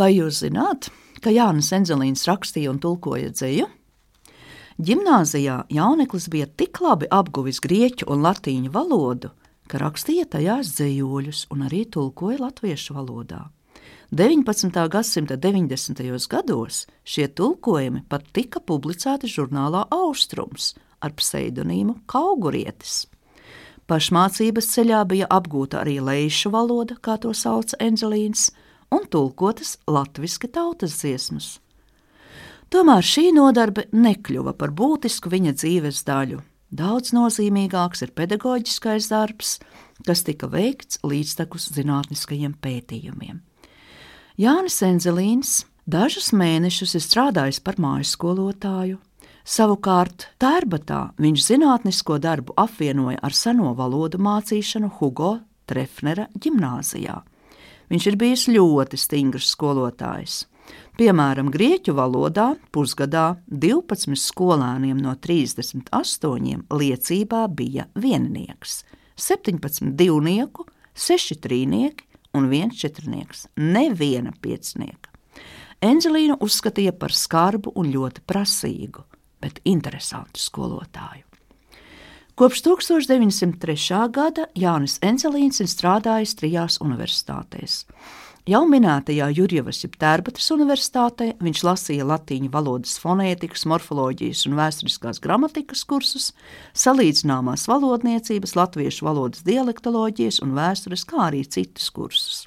Vai jūs zināt, ka Jānis Enzelīns rakstīja un tulkoja dzēju? Gimnāzijā jauneklis bija tik labi apguvis grieķu un latīņu valodu, ka rakstīja tajās dzējoļus un arī tulkoja latviešu valodā. 19. gadsimta 90. gados šie tulkojumi pat tika publicēti žurnālā Austrums ar pseidonīmu Kaugurietis. Pašmācības ceļā bija apgūta arī leišu valoda, kā to sauca Enzelīns, un tulkotas latviešu tautas dziesmas. Tomēr šī nodarbe nekļuva par būtisku viņa dzīves daļu. Daudz nozīmīgāks ir pedagoģiskais darbs, kas tika veikts līdztekus zinātniskajiem pētījumiem. Jānis Enzelīns dažus mēnešus ir strādājis par mājas skolotāju. Savukārt Tērbatā viņš zinātnisko darbu apvienoja ar seno valodu mācīšanu Hugo Trefnera ģimnāzijā. Viņš ir bijis ļoti stingrs skolotājs. Piemēram, grieķu valodā pusgadā 12 skolēniem no 38 liecībā bija viennieks, 17 divnieku, 6 trīnieki un 1 četrnieks, neviena piecnieka. Enzelīnu uzskatīja par skarbu un ļoti prasīgu, bet interesantu skolotāju. Kopš 1903. gada Jānis Enzelīns ir strādājis trijās universitātēs. Jau minētajā Jurjevas jeb Tērbatas universitātē viņš lasīja latīņu valodas fonētikas, morfoloģijas un vēsturiskās gramatikas kursus, salīdzināmās valodniecības, latviešu valodas dialektoloģijas un vēstures, kā arī citus kursus.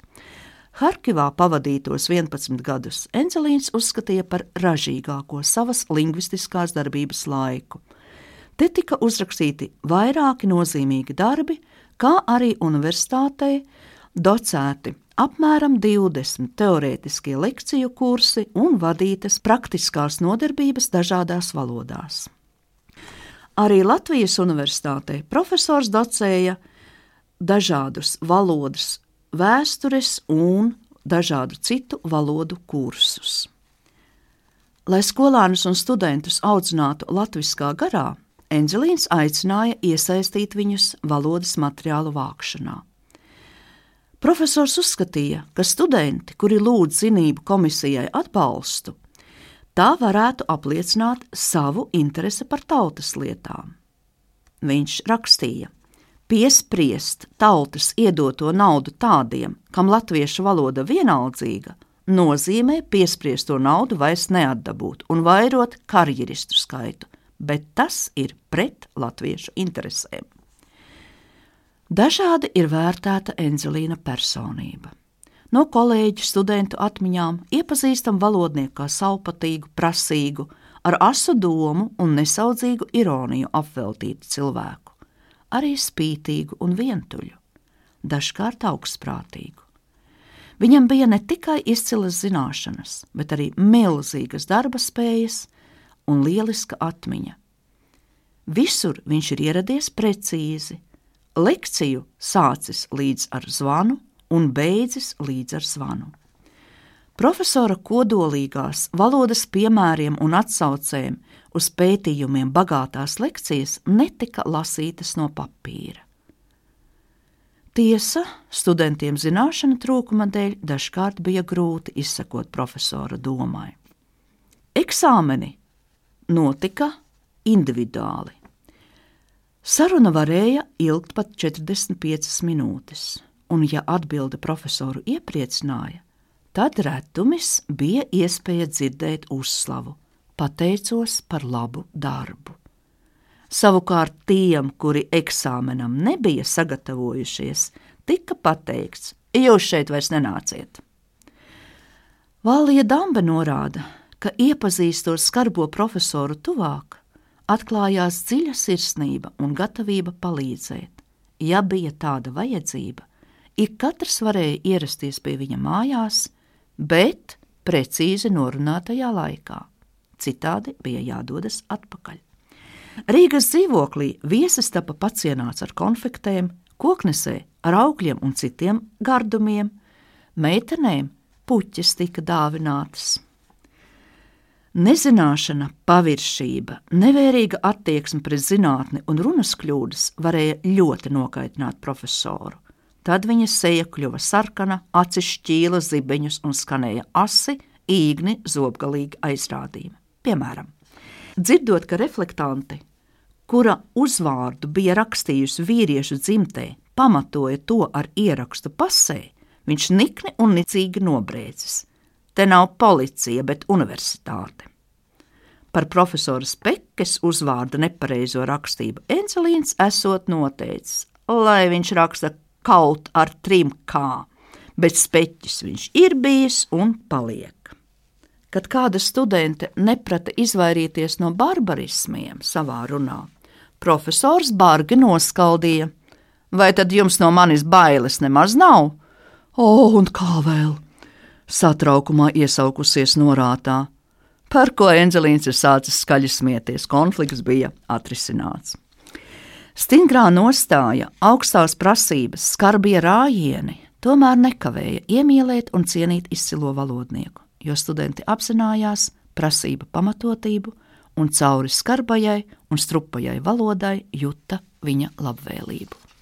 Harkivā pavadītos 11 gadus Enzelīns uzskatīja par ražīgāko savas lingvistiskās darbības laiku – Te tika uzrakstīti vairāki nozīmīgi darbi, kā arī universitātei docēti apmēram 20 teorētiskie lekciju kursi un vadītas praktiskās nodarbības dažādās valodās. Arī Latvijas universitātē profesors docēja dažādus valodas, vēstures un dažādu citu valodu kursus. Lai skolēnus un studentus audzinātu latviskā garā, Enzelīns aicināja iesaistīt viņus valodas materiālu vākšanā. Profesors uzskatīja, ka studenti, kuri lūdz zinību komisijai atbalstu, tā varētu apliecināt savu interesi par tautas lietām. Viņš rakstīja: Piespriest tautas iedoto naudu tādiem, kam latviešu valoda vienaldzīga, nozīmē piespriest to naudu vairs neatdabūt un vairot karjeristu skaitu, bet tas ir pret latviešu interesēm. Dažādi ir vērtēta Enzelīna personība. No kolēģu studentu atmiņām iepazīstam valodnieku kā saupatīgu, prasīgu, ar asu domu un nesaudzīgu ironiju apveltītu cilvēku, arī spītīgu un vientuļu, dažkārt augstprātīgu. Viņam bija ne tikai izcilas zināšanas, bet arī milzīgas darba spējas, un lieliska atmiņa. Visur viņš ir ieradies precīzi, lekciju sācis līdz ar zvanu un beidzis līdz ar zvanu. Profesora kodolīgās valodas piemēriem un atsaucēm uz pētījumiem bagātās lekcijas netika lasītas no papīra. Tiesa, studentiem zināšanu trūkuma dēļ dažkārt bija grūti izsekot profesora domai. Eksāmeni notika individuāli. Saruna varēja ilgt pat 45 minūtes, un, ja atbilde profesoru iepriecināja, tad retumis bija iespēja dzirdēt uzslavu, pateicos par labu darbu. Savukārt tiem, kuri eksāmenam nebija sagatavojušies, tika pateikts, jūs šeit vairs nenāciet. Valija Dambe norāda, ka iepazīstot skarbo profesoru tuvāk, atklājās dziļa sirsnība un gatavība palīdzēt. Ja bija tāda vajadzība, ik katrs varēja ierasties pie viņa mājās, bet precīzi norunātajā laikā. Citādi bija jādodas atpakaļ. Rīgas dzīvoklī viesis tapa pacienāts ar konfektēm, koknesē ar augļiem un citiem gardumiem, meitenēm puķis tika dāvinātas. Nezināšana, paviršība, nevērīga attieksme pret zinātni un runas kļūdas varēja ļoti nokaitināt profesoru. Tad viņa seja kļuva sarkana, acis šķīla zibeņus un skanēja asi, īgni, zobgalīgi aizrādījumi. Piemēram, dzirdot, ka reflektanti, kura uzvārdu bija rakstījusi vīriešu dzimtē, pamatoja to ar ierakstu pasē, viņš nikni un nicīgi nobrēdzis. Te nav policija, bet universitāte. Par profesora Spekes uzvārda nepareizo rakstību Encelīns esot noteicis, lai viņš raksta kaut ar trim kā, bet speķis viņš ir bijis un paliek. Kad kāda studente neprata izvairīties no barbarismiem savā runā, profesors bargi noskaldīja: Vai tad jums no manis bailes nemaz nav? O, un kā vēl? Satraukumā iesaukusies norātā, par ko Enzelīns ir sācis skaļi smieties. Konflikts bija atrisināts. Stingrā nostāja, augstās prasības, skarbie rājieni tomēr nekavēja iemīlēt un cienīt izcilo valodnieku, jo studenti apzinājās prasību pamatotību un cauri skarbajai un strupajai valodai juta viņa labvēlību.